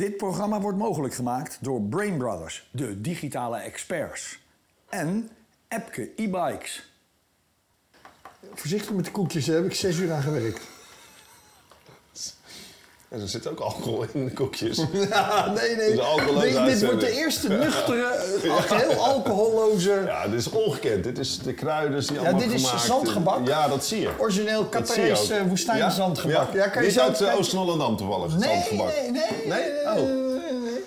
Dit programma wordt mogelijk gemaakt door Brain Brothers, de digitale experts. En Epke e-bikes. Voorzichtig met de koekjes, daar heb ik zes uur aan gewerkt. En er zit ook alcohol in de koekjes. Ja, nee, nee. Nee dit wordt de eerste nuchtere, eh, geheel alcoholloze, Ja, dit is ongekend. Dit is de kruiden die Ja, allemaal dit is gemaakt. zandgebak. Ja, dat zie je. origineel Dat ook. woestijnzandgebak. Ja? kan je Dit zo uit kijken? Oost-Hollandam toevallig, Nee, zandgebak. nee, nee. Nee? nee, Oh.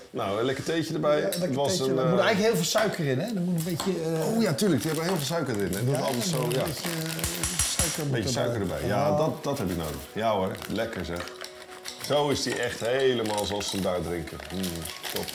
Nou, een lekker theetje erbij. Ja, lekker was theetje. een, Er eh, moet eigenlijk heel veel suiker in, hè? Er moet een beetje... eh, Oh ja, tuurlijk. Die hebben heel veel suiker erin. En doet ja, alles zo, een ja. beetje, eh, suiker Een beetje suiker erbij. Ja, Oh. dat, dat heb je nodig. Ja hoor, lekker zeg. Zo is die echt helemaal zoals ze daar drinken. Mm, top.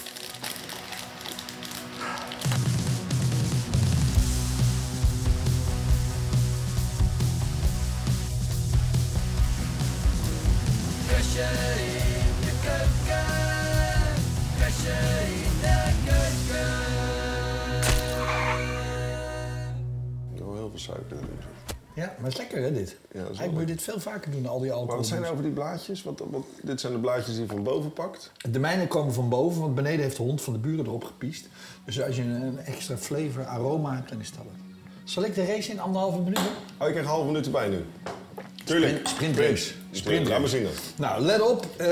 Ja, is lekker, hè, dit? Ja, Eigenlijk moet je dit veel vaker doen, al die alcohol. Maar wat zijn nou over die blaadjes? Wat, wat, dit zijn de blaadjes die je van boven pakt. De mijne komen van boven, want beneden heeft de hond van de buren erop gepiest. Dus als je een extra flavor, aroma hebt, dan is dat het. Zal ik de race in anderhalve minuut doen? Oh, ik krijg een halve minuut erbij nu. Tuurlijk. Sprint- sprintrace. Sprint. Laat maar zien dan. Nou, let op. eh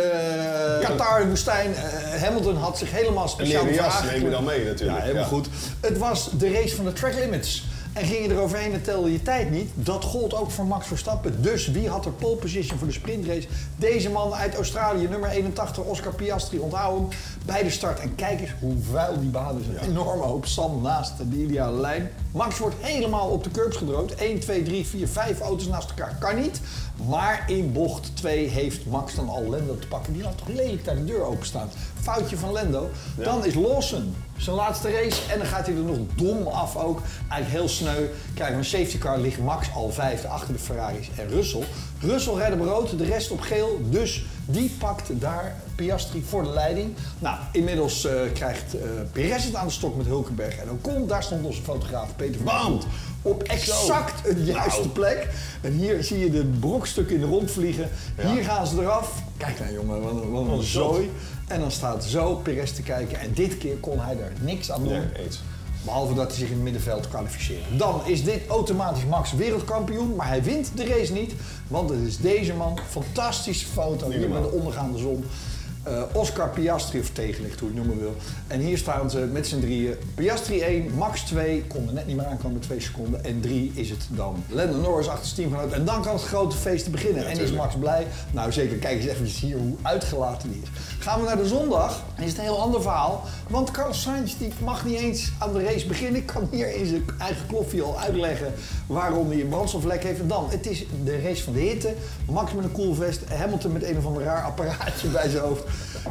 Qatar, woestijn. eh, Hamilton had zich helemaal speciaal leren jas neem je dan mee natuurlijk. Ja, helemaal goed. Het was de race van de track limits. En ging je eroverheen en telde je tijd niet. Dat gold ook voor Max Verstappen. Dus wie had er pole position voor de sprintrace? Deze man uit Australië, nummer 81, Oscar Piastri, onthoud hem bij de start. En kijk eens hoe vuil die baan is. Een enorme hoop zand naast de ideale lijn. Max wordt helemaal op de curbs gedroogd. 1, 2, 3, 4, 5 auto's naast elkaar. Kan niet. Maar in bocht 2 heeft Max dan al Lendo te pakken. Die had toch lelijk daar de deur openstaan. Foutje van Lendo. Dan is Lawson zijn laatste race. En dan gaat hij er nog dom af ook. Eigenlijk heel sneu. Kijk, een safety car ligt Max al vijfde achter de Ferraris en Russell. Russell redde op rood, de rest op geel. Dus die pakt daar Piastri voor de leiding. Nou, inmiddels eh, krijgt eh Perez het aan de stok met Hulkenberg en Ocon. Daar stond onze fotograaf Peter Band op exact de juiste plek. En hier zie je de brokstukken in de rond vliegen. Hier gaan ze eraf. Kijk nou jongen, wat een, wat zooi. En dan staat zo Perez te kijken. En dit keer kon hij er niks aan doen. Nee, eens. Behalve dat hij zich in het middenveld kwalificeert. Dan is dit automatisch Max wereldkampioen. Maar hij wint de race niet. Want het is deze man. Fantastische foto hier met de ondergaande zon. Eh, Oscar Piastri, of tegenlicht, hoe je het noemen wil. En hier staan ze met z'n drieën. Piastri 1, Max 2, kon er net niet meer aankomen met 2 seconden. En 3 is het dan. Lando Norris achter zijn teamgenoot. En dan kan het grote feest beginnen. en is. Max blij? Nou zeker, kijk eens even hier hoe uitgelaten die is. Gaan we naar de zondag, dan is het een heel ander verhaal. Want Carlos Sainz die mag niet eens aan de race beginnen. Kan hier in zijn eigen kloffie al uitleggen waarom hij een brandstoflek heeft. En dan, het is de race van de hitte. Max met een koelvest, Hamilton met een of ander raar apparaatje bij zijn hoofd.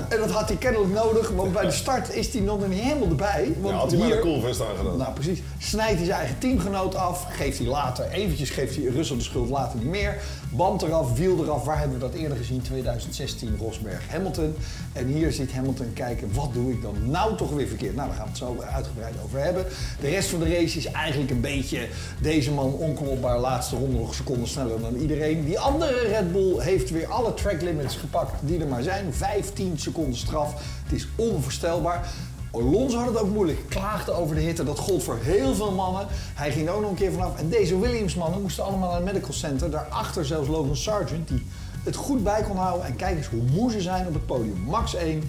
En dat had hij kennelijk nodig, want bij de start is hij nog niet helemaal erbij. Want Ja, had hij maar een aangedaan. nou, precies. Snijdt hij zijn eigen teamgenoot af. Geeft hij later, eventjes geeft hij Russell de schuld, later niet meer. Band eraf, wiel eraf. Waar hebben we dat eerder gezien? 2016, Rosberg, Hamilton. En hier ziet Hamilton kijken, wat doe ik dan nou toch weer verkeerd? Nou, daar gaan we het zo uitgebreid over hebben. De rest van de race is eigenlijk een beetje deze man onklopbaar. Laatste ronde nog seconden sneller dan iedereen. Die andere Red Bull heeft weer alle track limits gepakt die er maar zijn. 15 seconden straf. Het is onvoorstelbaar. Alonso had het ook moeilijk, klaagde over de hitte. Dat gold voor heel veel mannen. Hij ging er ook nog een keer vanaf. En deze Williams-mannen moesten allemaal naar het medical center. Daarachter zelfs Logan Sargent, die het goed bij kon houden. En kijk eens hoe moe ze zijn op het podium. Max 1,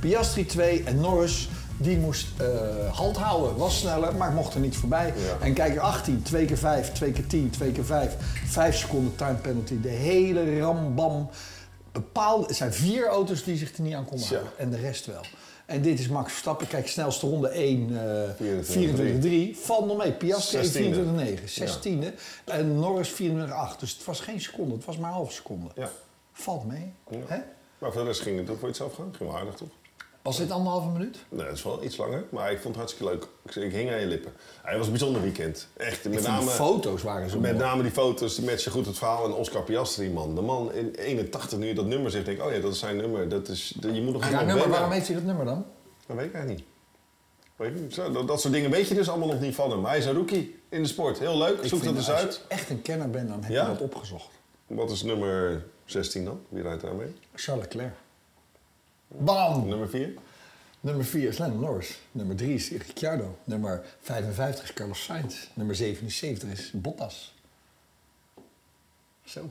Piastri 2 en Norris. Die moest eh, halt houden, was sneller, maar mocht er niet voorbij. Ja. En kijk, 18, 2 keer 5, 2 keer 10, 2 keer 5, 5 seconden time penalty. De hele rambam. Bepaalde, het zijn vier auto's die zich er niet aan konden houden. En de rest wel. En dit is Max Verstappen. Kijk, snelste ronde 1, eh, 24-3. Valt nog mee. Piastri 16e. 24-9, 16e. En Norris 24-8. Dus het was geen seconde, het was maar een halve seconde. Ja. Valt mee. Ja. Hè? Maar voor de rest ging het ook voor iets afgaan. Ging wel aardig toch? Was dit anderhalve minuut? Nee, dat is wel iets langer, maar ik vond het hartstikke leuk. Ik, ik hing aan je lippen. Ja, het was een bijzonder weekend. Echt, met Ik name, de foto's waren zo met mooi. name die foto's, die matchen goed het verhaal. En Oscar Piastri, man. De man in 81, nu je dat nummer zegt, denk ik, oh ja, dat is zijn nummer. Dat is, je moet nog Ja, helemaal nummer, wennen. waarom heeft hij dat nummer dan? Dat weet ik eigenlijk niet. Ik. Zo, dat, dat soort dingen weet je dus allemaal nog niet van hem. Maar hij is een rookie in de sport. Heel leuk, zoek dat eens als uit. je echt een kenner bent, dan heb Ja? je dat opgezocht. Wat is nummer 16 dan? Wie rijdt daarmee? Charles Leclerc. Bam! Nummer 4? Nummer 4 is Lennon Norris. Nummer 3 is Ricciardo. Nummer 55 is Carlos Sainz. Nummer 77 is Bottas. Zo.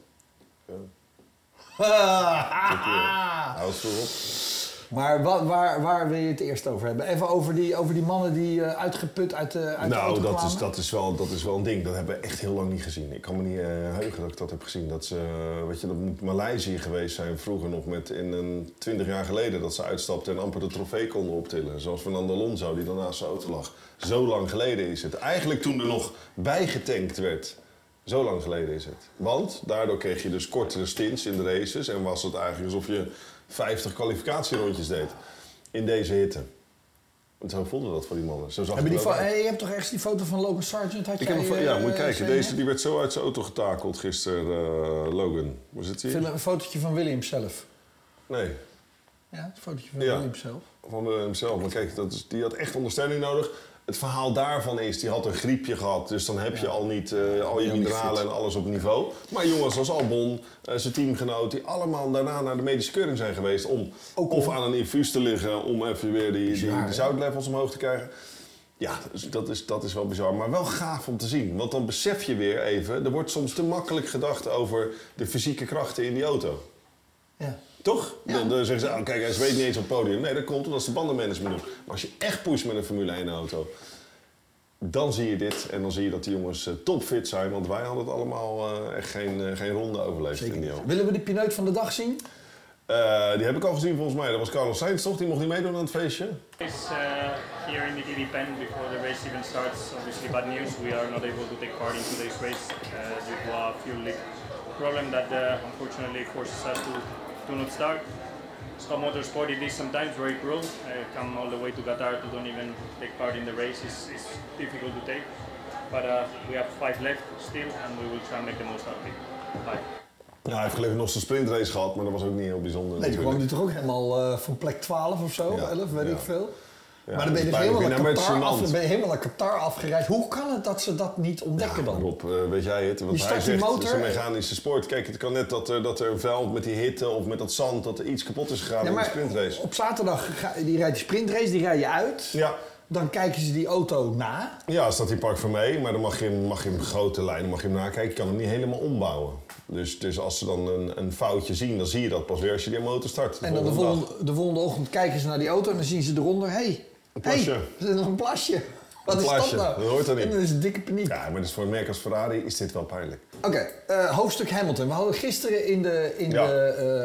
Hou het op. Maar wa- waar, waar wil je het eerst over hebben? Even over die, over die mannen die eh, uitgeput uit de, uit Nou, dat is, dat, is wel, dat is wel een ding. Dat hebben we echt heel lang niet gezien. Ik kan me niet eh, heugen dat ik dat heb gezien. Dat, ze, eh, weet je, dat moet Maleisië geweest zijn vroeger nog met in een 20 jaar geleden dat ze uitstapten en amper de trofee konden optillen. Zoals Fernando Alonso die dan naast zijn auto lag. Zo lang geleden is het. Eigenlijk toen er nog bijgetankt werd. Zo lang geleden is het. Want daardoor kreeg je dus kortere stints in de races en was het eigenlijk alsof je 50 kwalificatierondjes deed in deze hitte. Zo voelde dat voor die mannen. Zo zag Hebben het die uit. eh, je hebt toch ergens die foto van Logan Sargent? Had Ik jij, heb een fo- ja, eh, moet je kijken. Deze die werd zo uit zijn auto getakeld gisteren, eh, Logan. Hoe zit hij? Film- Een fotootje van Williams zelf. Nee, Ja, een fotootje van Ja. Williams zelf. van eh, hemzelf. Maar kijk, dat is, die had echt ondersteuning nodig. Het verhaal daarvan is, die had een griepje gehad. Dus dan heb je al niet eh, al je mineralen en alles op niveau. Maar jongens als Albon, eh, zijn teamgenoot, die allemaal daarna naar de medische keuring zijn geweest. Om Ook of om- aan een infuus te liggen, om even weer die, die, zoutlevels omhoog te krijgen. Ja, dat is, dat is wel bizar. Maar wel gaaf om te zien. Want dan besef je weer even, er wordt soms te makkelijk gedacht over de fysieke krachten in die auto. Ja. Toch? Dan, dan zeggen ze, oh, kijk, hij zweet niet eens op het podium. Nee, dat komt omdat ze bandenmanagement doen. Maar als je echt pusht met een Formule 1 auto, dan zie je dit. En dan zie je dat die jongens eh, topfit zijn. Want wij hadden het allemaal eh, echt geen, eh, geen ronde overleefd Zeker in die auto. Willen we de pineut van de dag zien? Eh, die heb ik al gezien volgens mij. Dat was Carlos Sainz, toch? Die mocht niet meedoen aan het feestje. Is uh, here in the DD pen before the race even starts. Obviously, bad news. We are not able to take part in today's race uh, due to a fuel leak problem that uh, unfortunately forces us to, to not start. Scott Motorsport it is sometimes very cruel. Uh, come all the way to Qatar to don't even take part in the race is, is difficult to take. But uh, we have five left still, and we will try and make the most out of it. Bye. Ja, hij heeft gelukkig nog zijn sprintrace gehad, maar dat was ook niet heel bijzonder Nee, die kwam nu toch ook helemaal eh, van plek 12 of zo, Ja, 11, weet ja. ik veel. Ja, maar dan ben je, dus is helemaal naar, Qatar af, ben je helemaal naar Qatar afgereisd. Hoe kan het dat ze dat niet ontdekken dan? Rob, eh, weet jij het? Want Je hij zegt, motor het is een en- mechanische sport. Kijk, het kan net dat er, dat er veld met die hitte of met dat zand, dat er iets kapot is gegaan Ja, in de sprintrace. op zaterdag die rijdt die sprintrace, die rij je uit. Ja, Dan kijken ze die auto na. ja, staat die Park van mee, maar dan mag je, hem, mag je hem grote lijnen mag je hem nakijken. Je kan hem niet helemaal ombouwen. Dus, dus als ze dan een, een foutje zien, dan zie je dat pas weer als je die motor start. En dan de volgende de volgende ochtend kijken ze naar die auto en dan zien ze eronder... Hey, Een plasje. hey, er is nog een plasje. Wat Een is plasje, dat nou? dat hoort er niet. En dan is dikke paniek. Ja, maar dus voor een merk als Ferrari is dit wel pijnlijk. Oké, eh, hoofdstuk Hamilton. We hadden gisteren in de, in Ja. de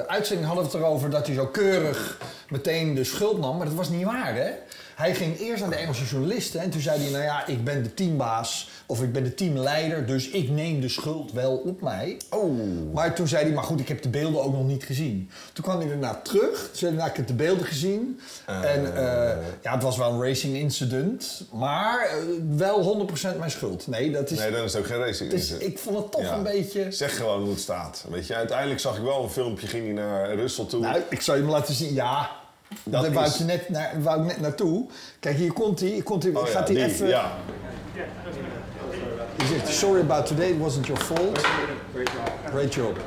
eh, uitzending hadden we het erover dat hij zo keurig meteen de schuld nam. Maar dat was niet waar, hè? Hij ging eerst naar de Engelse journalisten en toen zei hij... nou ja, ik ben de teambaas of ik ben de teamleider... dus ik neem de schuld wel op mij. Oh. Maar toen zei hij, maar goed, ik heb de beelden ook nog niet gezien. Toen kwam hij daarna terug. Toen zei hij, nou, ik heb de beelden gezien. en eh, ja, het was wel een racing incident. Maar eh, wel 100% mijn schuld. Nee, dat is... Nee, dan is het ook geen racing. dus incident. ik vond het toch Ja. een beetje... Zeg gewoon hoe het staat. Weet je, uiteindelijk zag ik wel een filmpje, ging hij naar Russell toe. Nou, ik zal je hem laten zien. Ja, Dat daar wou, is- ik net naar, wou ik net naartoe. Kijk, hier komt hij. Komt hij. Oh ja, gaat hij die, even... Ja. Die zegt, sorry about today, it wasn't your fault. Great job.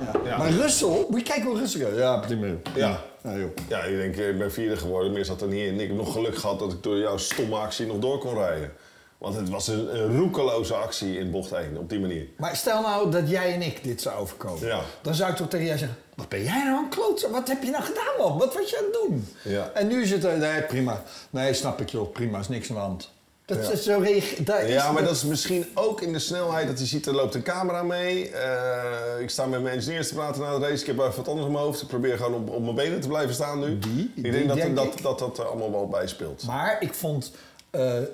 Ja. Ja. Maar Russell, moet je kijken hoe Russell gaat. Ja, prima. Ja. Ja, joh. Ja, ik denk, ik ben vierde geworden, meer zat er niet in. Ik heb nog geluk gehad dat ik door jouw stomme actie nog door kon rijden. Want het was een, een roekeloze actie in bocht 1, op die manier. Maar stel nou dat jij en ik dit zou overkomen. Ja. Dan zou ik toch tegen jij zeggen, wat ben jij nou een klootzak? Wat heb je nou gedaan, man? Wat was je aan het doen? Ja. En nu zit er, nee, prima. Nee, snap ik joh, prima, is niks aan de hand. Dat Ja. is zo reageert. daar Ja, maar de- dat is misschien ook in de snelheid dat je ziet, er loopt een camera mee. Eh, ik sta met mijn engineers te praten na de race. Ik heb even wat anders in mijn hoofd. Ik probeer gewoon op, op mijn benen te blijven staan nu. Die- ik die denk dat denk dat, ik. dat, dat er allemaal wel bij speelt. Maar ik vond... eh, eh,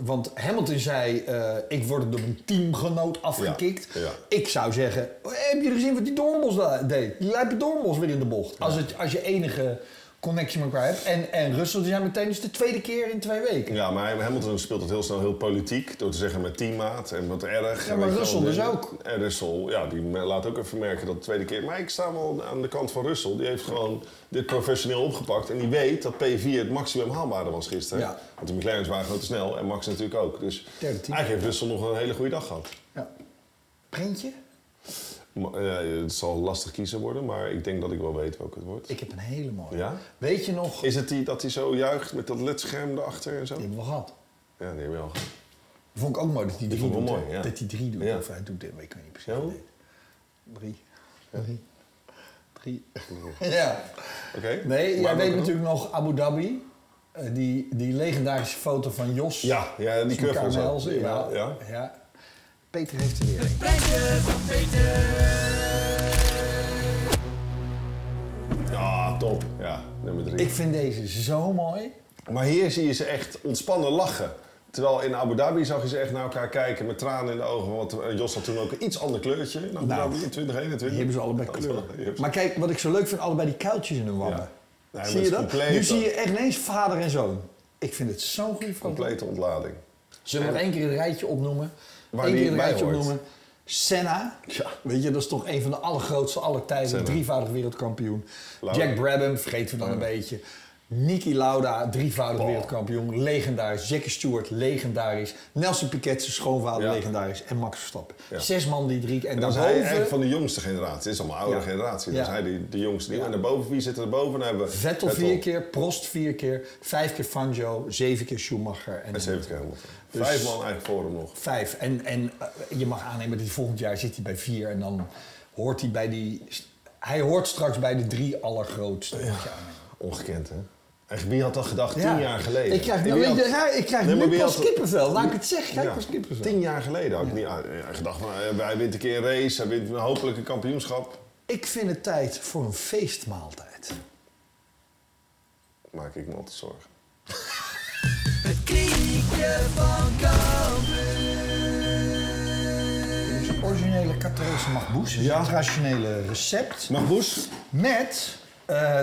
want Hamilton zei, eh, ik word door mijn teamgenoot afgekikt. Ja, ja. Ik zou zeggen, heb je gezien wat die Doornbos da- deed? Die lijpe Doornbos weer in de bocht. Als, het, als je enige connectie met elkaar hebt. En, en Russell die zei meteen, dus de tweede keer in twee weken. Ja, maar Hamilton speelt het heel snel heel politiek. Door te zeggen met teammaat en wat erg. Ja, maar Russell dus ook. En Russell, ja, die laat ook even merken dat de tweede keer... Maar ik sta wel aan de kant van Russell. Die heeft gewoon dit professioneel opgepakt. En die weet dat P4 het maximum haalbare was gisteren. Ja. Want de McLaren's waren gewoon te snel. En Max natuurlijk ook. Dus eigenlijk heeft Russell nog een hele goede dag gehad. Ja. Printje? Maar, eh, het zal lastig kiezen worden, maar ik denk dat ik wel weet welke het wordt. Ik heb een hele mooie. Ja? Weet je nog? Is het die dat hij zo juicht met dat ledscherm erachter en zo? Die hebben we gehad. Ja, die hebben we al gehad. Dat vond ik ook mooi dat hij drie doet. mooi, ja. Dat hij drie doet. Ja. Of hij doet, ik weet niet precies. Ja? Drie. Drie. Drie. ja. Oké. Nee, Maar jij weet natuurlijk nog Abu Dhabi. Eh, die, die legendarische foto van Jos. Ja, ja die knuffel. Ja. Ja. Ja. Peter heeft er weer een. Brandje van Peter. Ja, top. Ja, nummer drie. Ik vind deze zo mooi. Maar hier zie je ze echt ontspannen lachen. Terwijl in Abu Dhabi zag je ze echt naar elkaar kijken met tranen in de ogen. Want eh, Jos had toen ook een iets ander kleurtje in Abu Nou, Dhabi in 2021. Die hebben ze allebei kleuren. Maar kijk, wat ik zo leuk vind, allebei die kuiltjes in hun wangen. Ja. Nee, zie het je dat? compleet nu zie je echt ineens vader en zoon. Ik vind het zo'n goede foto. Complete ontlading. Zullen we nog één keer het rijtje opnoemen? Waar die keer rijtje hoort. opnoemen. Senna. Ja. Weet je, dat is toch een van de allergrootste aller tijden. Drievoudig wereldkampioen. Jack Brabham, vergeten we dan een beetje. Niki Lauda, drievoudig wereldkampioen. Legendarisch. Jackie Stewart, legendarisch. Nelson Piquet, zijn schoonvader, Ja. legendarisch. En Max Verstappen. Ja. Zes man die drie. En, En dan is hij daarboven... eigenlijk van de jongste generatie. Het is allemaal oude Ja. generatie. Dus hij die, de jongste. En daarboven, wie zit er boven? Dan hebben we Vettel vier keer, Prost vier keer, vijf keer Fangio, zeven keer Schumacher. En En zeven keer Hamilton. Dus- Vijf man eigenlijk voor hem nog. Vijf. En, en eh, je mag aannemen dat hij volgend jaar zit hij bij vier. En dan hoort hij bij die... Hij hoort straks bij de drie allergrootste. Ongekend, hè? En wie had dat gedacht Ja. tien jaar geleden? Ik krijg, nou, had- ik krijg Nee, maar nu pas had- kippenvel. Laat ik het zeggen, krijg Ja, pas kippenvel. Tien jaar geleden had ik niet gedacht van, eh, hij wint een keer een race, hij wint een hopelijk een kampioenschap. Ik vind het tijd voor een feestmaaltijd. Maak ik me altijd zorgen. Het kriekje van een originele Catarese magboes. Ja. een traditionele recept. Magboes? Met,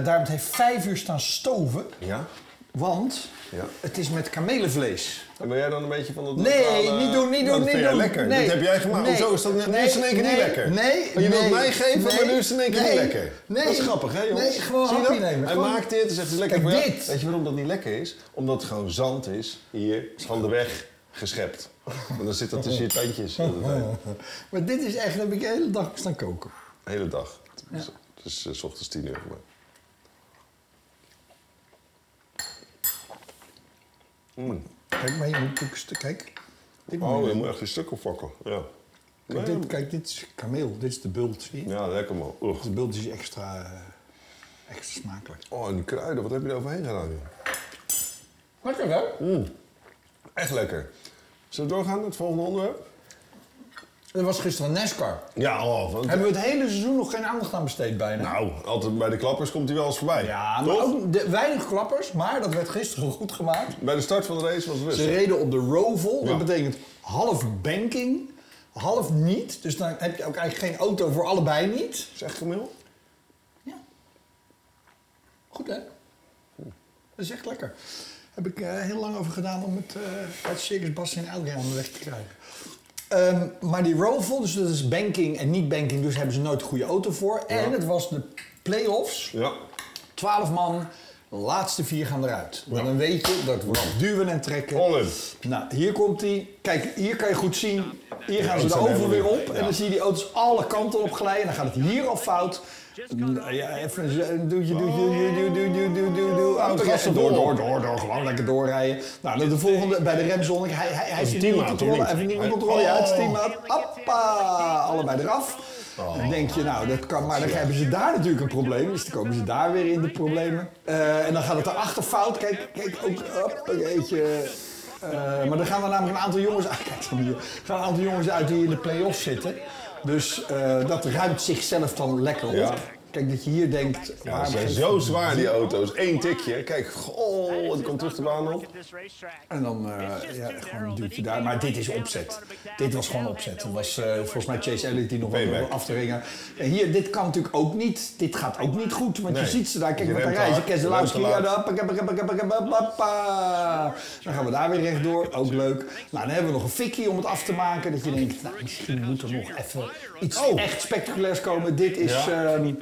daarom het heeft vijf uur staan stoven. Ja. Want Ja. het is met kamelenvlees. En ben jij dan een beetje van dat Nee, lokale- niet doen, niet Nou, doen, dat niet doen. lekker. Nee. Dat heb jij gemaakt. Nee. Hoezo is dat net, nu Nee. is het in één keer Nee. niet lekker? Nee. Maar je wilt Nee. mij geven, maar Nee. nu is het in één keer Nee. niet lekker. Nee. Dat is grappig, hè jongens? Nee, gewoon Zie je dat? nemen. Hij Gewoon- maakt dit, dus zegt lekker Kijk, voor jou. dit. Weet je waarom dat niet lekker is? Omdat het gewoon zand is, hier, van de weg geschept. En dan zit dat tussen je tandjes. Maar dit is echt, daar heb ik de hele dag staan koken. De hele dag. Dus, dus eh, s ochtends tien uur. Maar. Mm. Kijk, maar je moet ook kijk. Dit moet Oh, je- je moet echt een stuk opvakken. Ja. kijk, Nee, dit, kijk, dit is kameel, dit is de bult, zie je? Ja, lekker man. De bult is extra, eh, extra smakelijk. Oh, en die kruiden, wat heb je er overheen gedaan? joh? Lekker hè? Echt lekker. Zullen we doorgaan naar het volgende onderwerp? Er was gisteren een NASCAR. Ja, oh, want, Hebben we het hele seizoen nog geen aandacht aan besteed bijna? nou, altijd bij de klappers komt hij wel eens voorbij. ja, maar Toch? ook de, weinig klappers, maar dat werd gisteren goed gemaakt. Bij de start van de race was het Ze rustig. reden op de Roval, Ja. dat betekent half banking, half niet. Dus dan heb je ook eigenlijk geen auto voor allebei niet. Is echt gemeel? Ja. Goed hè? Dat is echt lekker. Heb ik eh, heel lang over gedaan om het eh uit Circus Bas en Adriaan weg te krijgen. Ehm, maar die Roval, dus dat is banking en niet banking, dus hebben ze nooit een goede auto voor. En het was de play-offs. Ja. 12 man, laatste vier gaan eruit. Maar dan weet je, dat wordt duwen en trekken. All in. Nou, hier komt hij. Kijk, hier kan je goed zien. Hier gaan ze de helemaal weer op. En dan zie je die auto's alle kanten op glijden. En dan gaat het hier al fout. Nou Ja, even een doetje, doetje, doetje, doetje, doetje, doetje, doetje. Auto gas en door, door, door, door. Gewoon lekker doorrijden. Nou, de volgende, bij de remzone. Hij, hij, niet meer controle. Hij niet? Hij- controle. Ja, het is Oh. teammaat. Appa. Allebei eraf. Dan denk je, nou, dat kan, maar dan hebben ze daar natuurlijk een probleem. Dus dan komen ze daar weer in de problemen. Eh, en dan gaat het erachter fout. Kijk, kijk ook, op, een beetje. Eh, maar dan gaan er namelijk een aantal jongens uit. Er gaan een aantal jongens uit die in de play-offs zitten. Dus eh, dat ruimt zichzelf dan lekker op. Kijk, dat je hier denkt. Ja, ze zijn zo zwaar, die auto's. Eén tikje. Kijk, oh, die komt terug de baan op. En dan eh, ja, gewoon een duwtje daar. Maar dit is opzet. Dit was gewoon opzet. Het was eh, volgens mij Chase Elliott die nog wel af te ringen. En hier, dit kan natuurlijk ook niet. Dit gaat ook niet goed. Want Nee. je ziet ze daar. Kijk wat daar rijden. Keselowski. Dan gaan we daar weer rechtdoor. Ook leuk. Nou, dan hebben we nog een fikkie om het af te maken. Dat je denkt, nou, misschien moet er nog even iets echt spectaculairs komen. Dit is... Oh. Ja. ehm,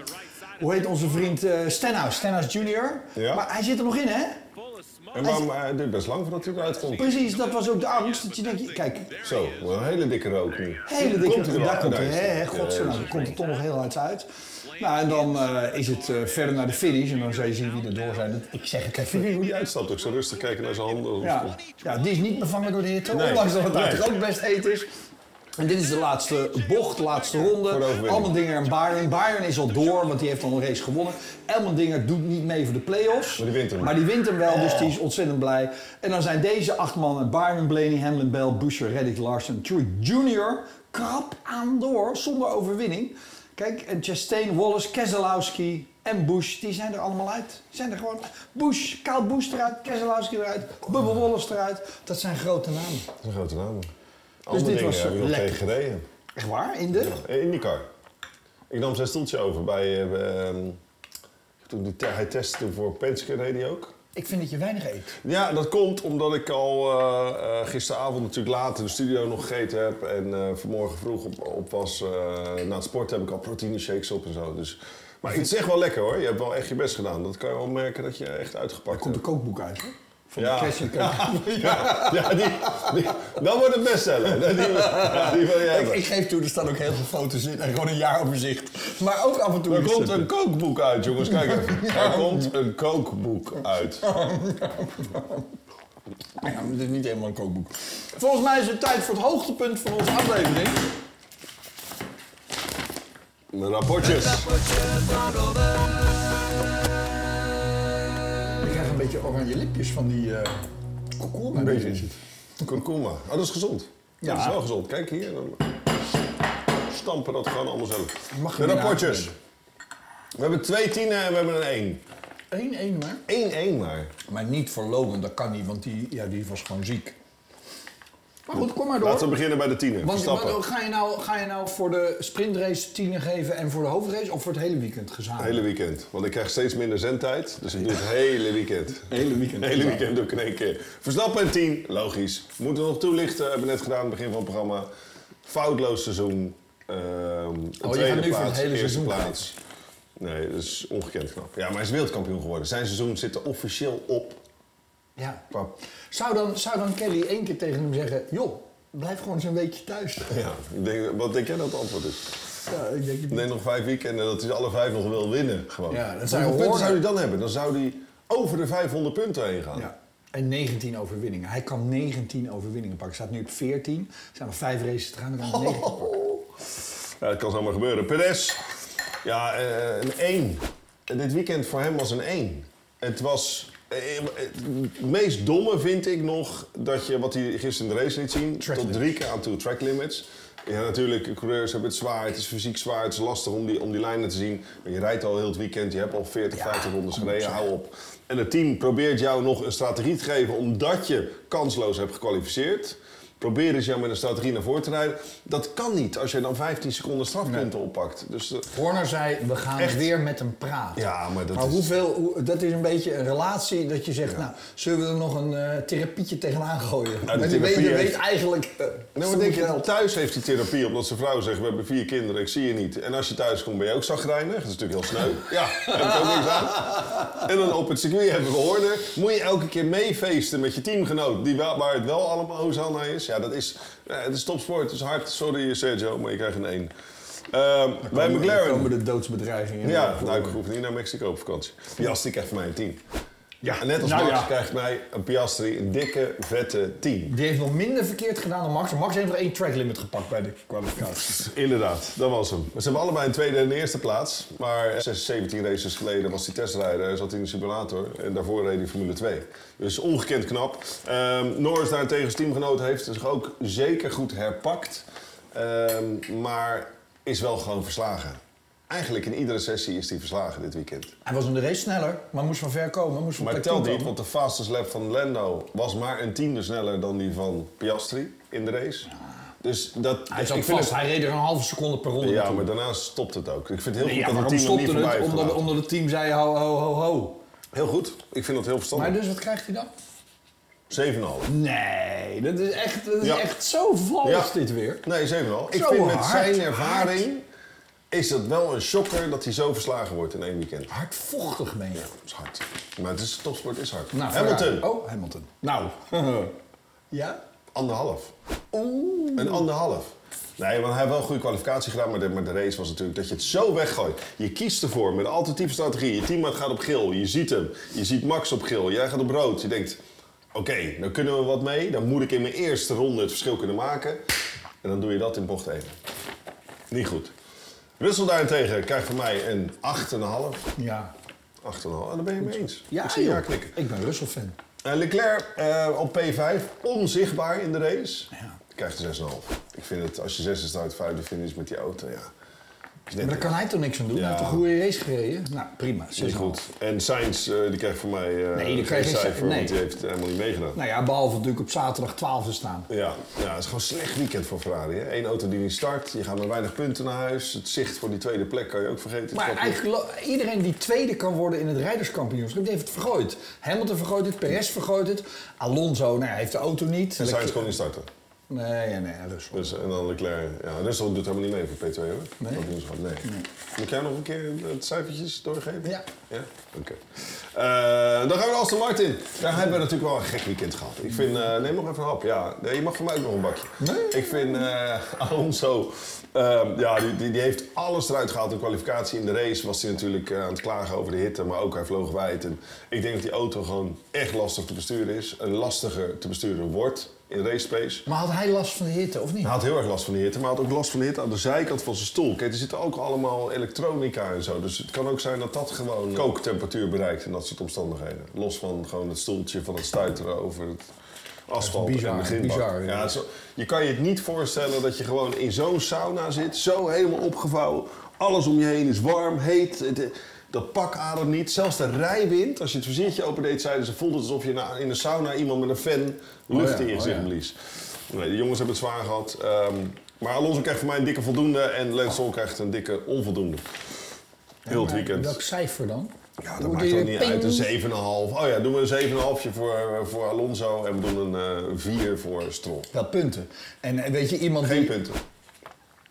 hoe heet onze vriend eh Stenhouse? Stenhouse Junior. Ja. Maar hij zit er nog in, hè? En waarom, eh, het duurt best lang voordat hij eruit komt. Precies, dat was ook de angst. Dat je denkt, kijk, Zo, een hele dikke rook nu. hele dikke... Hij er daar komt hè, godzijdank, dan komt er toch nog heel uit uit. Nou, en dan eh, is het eh, verder naar de finish en dan zal je zien wie er door zijn. Dat- Ik zeg het even. Hoe die uitstapt ook zo rustig kijken naar zijn handen. Ja, ja, die is niet bevangen door de hitte, Nee. ondanks dat het Nee. ook best heet is. En dit is de laatste bocht, de laatste ronde. Almendinger en Bayern. Bayern is al door, want die heeft al een race gewonnen. Elmendinger doet niet mee voor de play-offs. Maar die wint hem. Maar die wint hem wel, dus die is ontzettend blij. En dan zijn deze acht mannen, Byron, Blaney, Hamlin, Bell, Buscher, Reddick, Larsen, Truex Jr. krap aan door, zonder overwinning. Kijk, en Chastain, Wallace, Keselowski en Bush, die zijn er allemaal uit. Die zijn er gewoon Bush, Kyle Bush eruit, Keselowski eruit, Bubba Wallace eruit. Dat zijn grote namen. Dat een grote naam. Andere dit was, heb ik nog lekker. tegen gereden. Echt waar? In de? In die car. Ik nam zijn stoeltje over bij... eh, ehm, toen die te- hij testte voor Penske, reed hij ook. Ik vind dat je weinig eet. Ja, dat komt omdat ik al eh, eh, gisteravond natuurlijk laat in de studio nog gegeten heb. En vanmorgen vroeg op, op was na het sport heb ik al proteïne shakes op en zo. Dus, maar het is echt wel lekker hoor. Je hebt wel echt je best gedaan. Dat kan je wel merken dat je echt uitgepakt Komt een hebt. kookboek uit, hè? Van Ja. de. Ja, ja die, die, dan wordt het bestseller. Die, die wil je Ik, ik geef toe, er staan ook heel veel foto's in en gewoon een jaaroverzicht. Maar ook af en toe Er komt een kookboek uit, jongens. Kijk even. Er komt een kookboek uit. Ja, maar dit is niet helemaal een kookboek. Volgens mij is het tijd voor het hoogtepunt van onze aflevering. Mijn rapportjes. Beetje oranje lipjes van die uh, Een beetje het. Kurkuma. Oh, dat is gezond. Ja. Dat is wel gezond. Kijk hier. Dan stampen dat gewoon allemaal zelf. Mag De je rapportjes. We hebben twee tienen en we hebben een één. 1-1 maar. 1-1 maar. Maar niet voor Logan, dat kan niet, want die, ja, die was gewoon ziek. Maar goed, kom maar door. Laten we beginnen bij de tienen. Want wat- ga, je nou, ga je nou voor de sprintrace tienen geven en voor de hoofdrace of voor het hele weekend gezamenlijk? Hele weekend. Want ik krijg steeds minder zendtijd. Dus ik doe het hele weekend. Hele weekend. Hele weekend doe ik in één keer. Verstappen en 10, logisch. Moeten we nog toelichten, hebben we net gedaan aan het begin van het programma. Foutloos seizoen. Ehm Oh, gaat tweede nu voor het hele eerste seizoen plaats. Nee, dat is ongekend knap. Ja, maar hij is wereldkampioen geworden. Zijn seizoen zit er officieel op. Ja. Zou dan, zou dan Kelly één keer tegen hem zeggen, joh, blijf gewoon eens een weekje thuis. Ja, ik denk, wat denk jij dat het antwoord is? Ja, ik denk, Ik denk nog vijf weekenden dat hij alle vijf nog wil winnen. Gewoon. Ja, dat zou je Hoeveel punten zou hij dan hebben? Dan zou hij over de 500 punten heen gaan. Ja. En 19 overwinningen. Hij kan 19 overwinningen pakken. Staat nu op 14. Er zijn nog vijf races te gaan. Dan kan hij 19 pakken. Ja, dat kan zomaar gebeuren. Perez, ja, eh, een 1. Dit weekend voor hem was een 1. Het was... eh, Het meest domme vind ik nog dat je, wat hij gisteren in de race liet zien, Track tot drie keer aan toe track limits. Ja, natuurlijk, coureurs hebben het zwaar, het is fysiek zwaar, het is lastig om die, om die lijnen te zien. Je rijdt al heel het weekend, je hebt al 40, 50 rondes gereden, hou op. En het team probeert jou nog een strategie te geven omdat je kansloos hebt gekwalificeerd. Proberen ze jou met een strategie naar voren te rijden. Dat kan niet als je dan 15 seconden strafpunten oppakt. Dus eh, Horner zei, we gaan Echt? weer met hem praten. ja, maar dat Maar is... hoeveel, hoe- dat is een beetje een relatie dat je zegt, nou, zullen we er nog een eh, therapietje tegenaan gooien? Nou, die weet, eigenlijk... eh, Nou, denk je, thuis heeft hij therapie omdat zijn vrouw zegt: We hebben vier kinderen, ik zie je niet. En als je thuis komt, ben je ook zagrijnig. Dat is natuurlijk heel sneu. Ja, daar heb ik ook niks aan. En dan op het circuit hebben we Horner. Moet je elke keer meefeesten met je teamgenoot, die wel, waar het wel allemaal Hosanna is. Ja, dat is, ja, het is topsport, het is hard. Sorry Sergio, maar je krijgt een 1. Ehm bij Dan McLaren. komen de doodsbedreigingen. Ja, nou, ik hoef niet naar Mexico op vakantie. Piastri krijgt voor mij een 10. Ja, en net als Nou Max ja. krijgt mij een Piastri een dikke, vette 10. Die heeft nog minder verkeerd gedaan dan Max. Max heeft nog één track limit gepakt bij de kwalificatie. Inderdaad, dat was hem. Ze hebben allebei een tweede en een eerste plaats. Maar 6, 17 races geleden was hij testrijder, zat hij in de simulator. En daarvoor reed hij Formule 2. Dus ongekend knap. Ehm Norris daarentegen als teamgenoot heeft zich ook zeker goed herpakt. Ehm, maar is wel gewoon verslagen. Eigenlijk in iedere sessie is hij verslagen dit weekend. Hij was in de race sneller, maar moest van ver komen. Moest van Maar telt 10 niet, want de fastest lap van Lando was maar een tiende sneller dan die van Piastri in de race. Dus dat, Hij zat ik vind vast. het- Hij reed er een halve seconde per ronde ja, naartoe. maar daarna stopt het ook. Ik vind het heel Nee, goed ja, dat het team niet stopte voorbij het? Omdat, omdat het team zei ho, ho, ho, ho. Heel goed. Ik vind dat heel verstandig. Maar dus wat krijgt hij dan? 7,5. Nee, dat is echt, dat is Ja. echt zo vals Ja. dit weer. Nee, 7,5. Ik vind met zijn ervaring... is dat wel een shocker dat hij zo verslagen wordt in één weekend. Hardvochtig ben je. Dat is hard. Maar het is, topsport is hard. Nou, Hamilton, Ferrari. Oh, Hamilton. Nou. ja? anderhalf. Een anderhalf. Nee, want hij heeft wel een goede kwalificatie gedaan, maar de, maar de race was natuurlijk dat je het zo weggooit. Je kiest ervoor met een alternatieve strategie. Je teammaat gaat op geel, je ziet hem. Je ziet Max op geel, jij gaat op rood. Je denkt, oké, dan kunnen we wat mee. Dan moet ik in mijn eerste ronde het verschil kunnen maken. En dan doe je dat in bocht 1. Niet goed. Russell daarentegen krijgt van mij een 8,5. 8,5, Ja. en daar ben je mee eens. Ja, ik zie joh. ja. Ik ben Russell-fan. Eh, Leclerc eh, op P5, onzichtbaar in de race. Ja. Krijgt een 6,5. Ik vind het, als je 6 staat, vijfde finish met die auto, ja. Is Maar daar kan hij toch niks aan doen? Ja. Hij heeft een goede race gereden. Nou, prima. 6,5. goed. En Sainz, eh, die krijgt voor mij eh Nee, die geen cijfer, nee. want die heeft helemaal niet meegedaan. Nou ja, behalve natuurlijk op zaterdag 12 staan. Ja, ja, het is gewoon een slecht weekend voor Ferrari. hè. Eén auto die niet start, je gaat met weinig punten naar huis. Het zicht voor die tweede plek kan je ook vergeten. Maar eigenlijk iedereen die tweede kan worden in het rijderskampioenschap, die heeft het vergooid. Hamilton vergooit het, Perez vergooit het. Alonso, nou, hij heeft de auto niet. En Sainz kon niet starten. Nee, nee, Russell. Dus, en dan Leclerc. Ja, Russell doet helemaal niet mee voor P2 hoor. Nee? Kampioenschap, nee. Moet jij nog een keer het cijfertjes doorgeven? Ja. Ja? Oké. Eh, dan gaan we naar Aston Martin. Daar hebben we natuurlijk wel een gek weekend gehad. Ik vind, eh, neem nog even een hap. Ja, nee, je mag voor mij ook nog een bakje. Nee? Ik vind eh, Alonso, ehm, ja, die, die, die heeft alles eruit gehaald in kwalificatie. In de race was hij natuurlijk aan het klagen over de hitte, maar ook hij vloog wijd. En ik denk dat die auto gewoon echt lastig te besturen is. En lastiger te besturen wordt in race space. Maar had hij last van de hitte, of niet? Hij had heel erg last van de hitte, maar hij had ook last van de hitte aan de zijkant van zijn stoel. Kijk, er zitten ook allemaal elektronica en zo. Dus het kan ook zijn dat dat gewoon kooktemperatuur bereikt in dat soort omstandigheden. Los van gewoon het stoeltje van het stuiteren over het asfalt bizar, en de grindbak. bizar, ja. zo- je kan je het niet voorstellen dat je gewoon in zo'n sauna zit, zo helemaal opgevouwen. Alles om je heen is warm, heet. Het- dat pak ademt niet. Zelfs de rijwind, als je het viziertje opendeed, zeiden ze... voelt het alsof je in de sauna iemand met een fan lucht Oh ja, in je oh gezicht ja. blies. Nee, de jongens hebben het zwaar gehad. Ehm, maar Alonso krijgt voor mij een dikke voldoende en Stroll krijgt een dikke onvoldoende. Heel het weekend. Welk cijfer dan? Ja, dat Hoe maakt ook niet ping? uit. Een 7,5. Oh ja, doen we een 7,5 voor, voor Alonso en we doen een eh 4 voor Stroll. Wel punten. En eh, weet je, iemand Geen die... punten.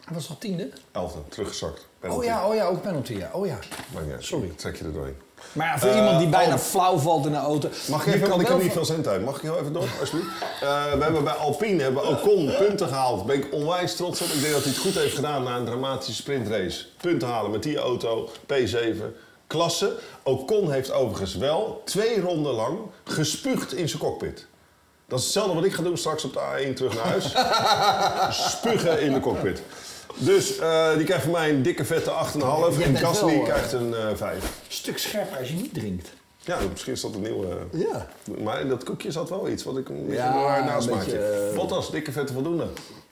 Hij was al tiende? Elfde, teruggezakt. Oh ja, oh ja, ook penalty, ja. Oh ja. Maar ja, Sorry. Trek je er doorheen. Maar ja, voor Eh, iemand die bijna Al- flauw valt in de auto... Mag ik even, want ik heb niet van- veel zendtijd. Mag ik heel even door, alsjeblieft? Eh, we hebben bij Alpine hebben Ocon punten gehaald. Daar ben ik onwijs trots op. Ik denk dat hij het goed heeft gedaan na een dramatische sprintrace. Punten halen met die auto, P7, klasse. Ocon heeft overigens wel twee ronden lang gespuugd in zijn cockpit. Dat is hetzelfde wat ik ga doen straks op de A1 terug naar huis. Spugen in de cockpit. Dus eh, die krijgt van mij een dikke vette 8,5. Jij En Gasly eh, krijgt een eh 5. Een stuk scherper als je niet drinkt. Ja, misschien is dat een nieuwe... Ja. Maar in dat koekje zat wel iets wat ik een beetje Ja, een een nasmaakje. beetje, eh, Bottas, dikke vette voldoende.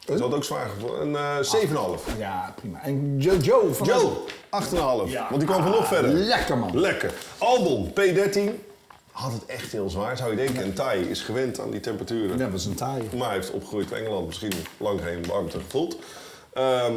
Dat had ook zwaar. Een eh 7,5. Ja, prima. En Joe van... Joe, 8,5. Ja. Want die kwam van nog verder. Lekker man. Lekker. Albon, P13. Had het echt heel zwaar, zou je denken. En Tai is gewend aan die temperaturen. Dat was een taai. Maar hij heeft opgegroeid in Engeland. Misschien lang geen warmte gevoeld. Ehm,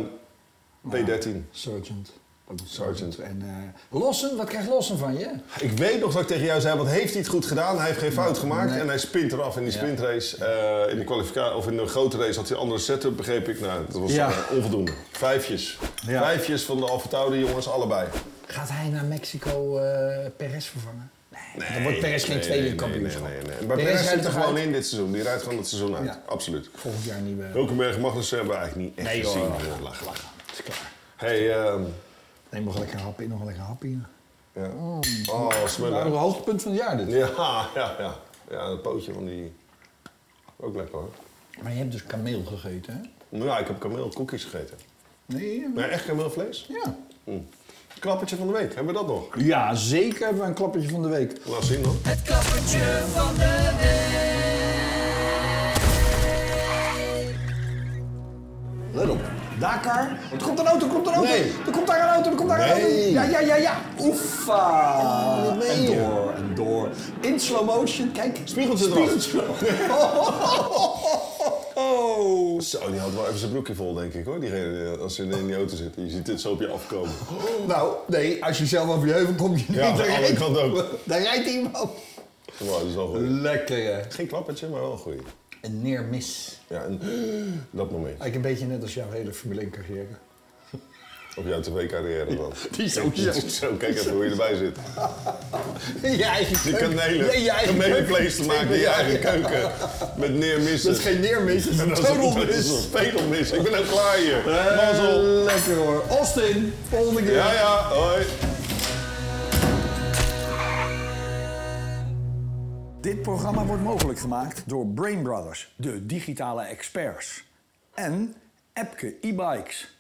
P13. Sergeant. Dat is Sergeant. En eh Lossen, wat krijgt Lossen van je? Ik weet nog dat ik tegen jou zei, wat heeft hij het goed gedaan? Hij heeft geen fout gemaakt nee. en hij spint eraf in die Ja. sprintrace. Eh, in de kwalificatie, of in de grote race had hij een andere setup, begreep ik. Nou, dat was Ja. eh, onvoldoende. Vijfjes. Ja. Vijfjes van de Alfa jongens, allebei. Gaat hij naar Mexico eh Perez vervangen? Nee, dan wordt Perez geen nee, tweede nee, nee, kampioenschap. Nee, nee, nee. Maar Perez zit er gewoon in dit seizoen. Die rijdt gewoon het seizoen uit. Ja. Absoluut. Volgend jaar nieuwe... Hulkenberg en Magnussen hebben we eigenlijk niet echt Nee gezien. lach, Ja, lach, lach. Het is klaar. Hey, ehm, Neem nog lekker een hap in, nog lekker een hap in. ja. Oh, Nou, smullen. een hoogtepunt van het jaar dit. Ja, ja, ja. Ja, het pootje van die... Ook lekker hoor. Maar je hebt dus kameel gegeten, hè? Ja, ik heb kameel koekjes gegeten. Nee, Maar echt kameelvlees? ja. Klappertje van de week, hebben we dat nog? Ja, zeker hebben we een klappertje van de week. Laat zien dan. Het klappertje van de Let op. Dakar. Er komt een auto, er komt een auto. Nee. Er komt daar een auto, er komt daar een auto. Ja, ja, ja, ja. Oefa. En door, en door. In slow motion, kijk. Spiegeltje eraf. Spiegeltje. Oh. Zo, die had wel even zijn broekje vol, denk ik hoor. Diegene, als ze in die auto zitten. Je ziet dit zo op je afkomen. Nou, nee, als je zelf over je heuvel komt, je Ja, niet. kant ook. Daar rijdt iemand. Wow, dat is wel goed. Lekker, hè. Geen klappertje, maar wel een goeie. Een neermis. Ja, en dat moment. Eigenlijk een beetje net als jouw hele Formule 1 carrière. Op jouw tv-carrière dan. Die sowieso. Zo, kijk even hoe je erbij zit. In je eigen Je kanelen, Nee, je eigen kamelenvlees te maken in je eigen keuken. Met neermissen. Dat is geen neermis, dat is En een dat is een- dat tunnelmis. is een spedelmis. Ik ben ook klaar hier. Eh, Mazzel. Lekker hoor. Austin, volgende keer. Ja, ja, hoi. Dit programma wordt mogelijk gemaakt door Brain Brothers, de digitale experts. En Epke e-bikes.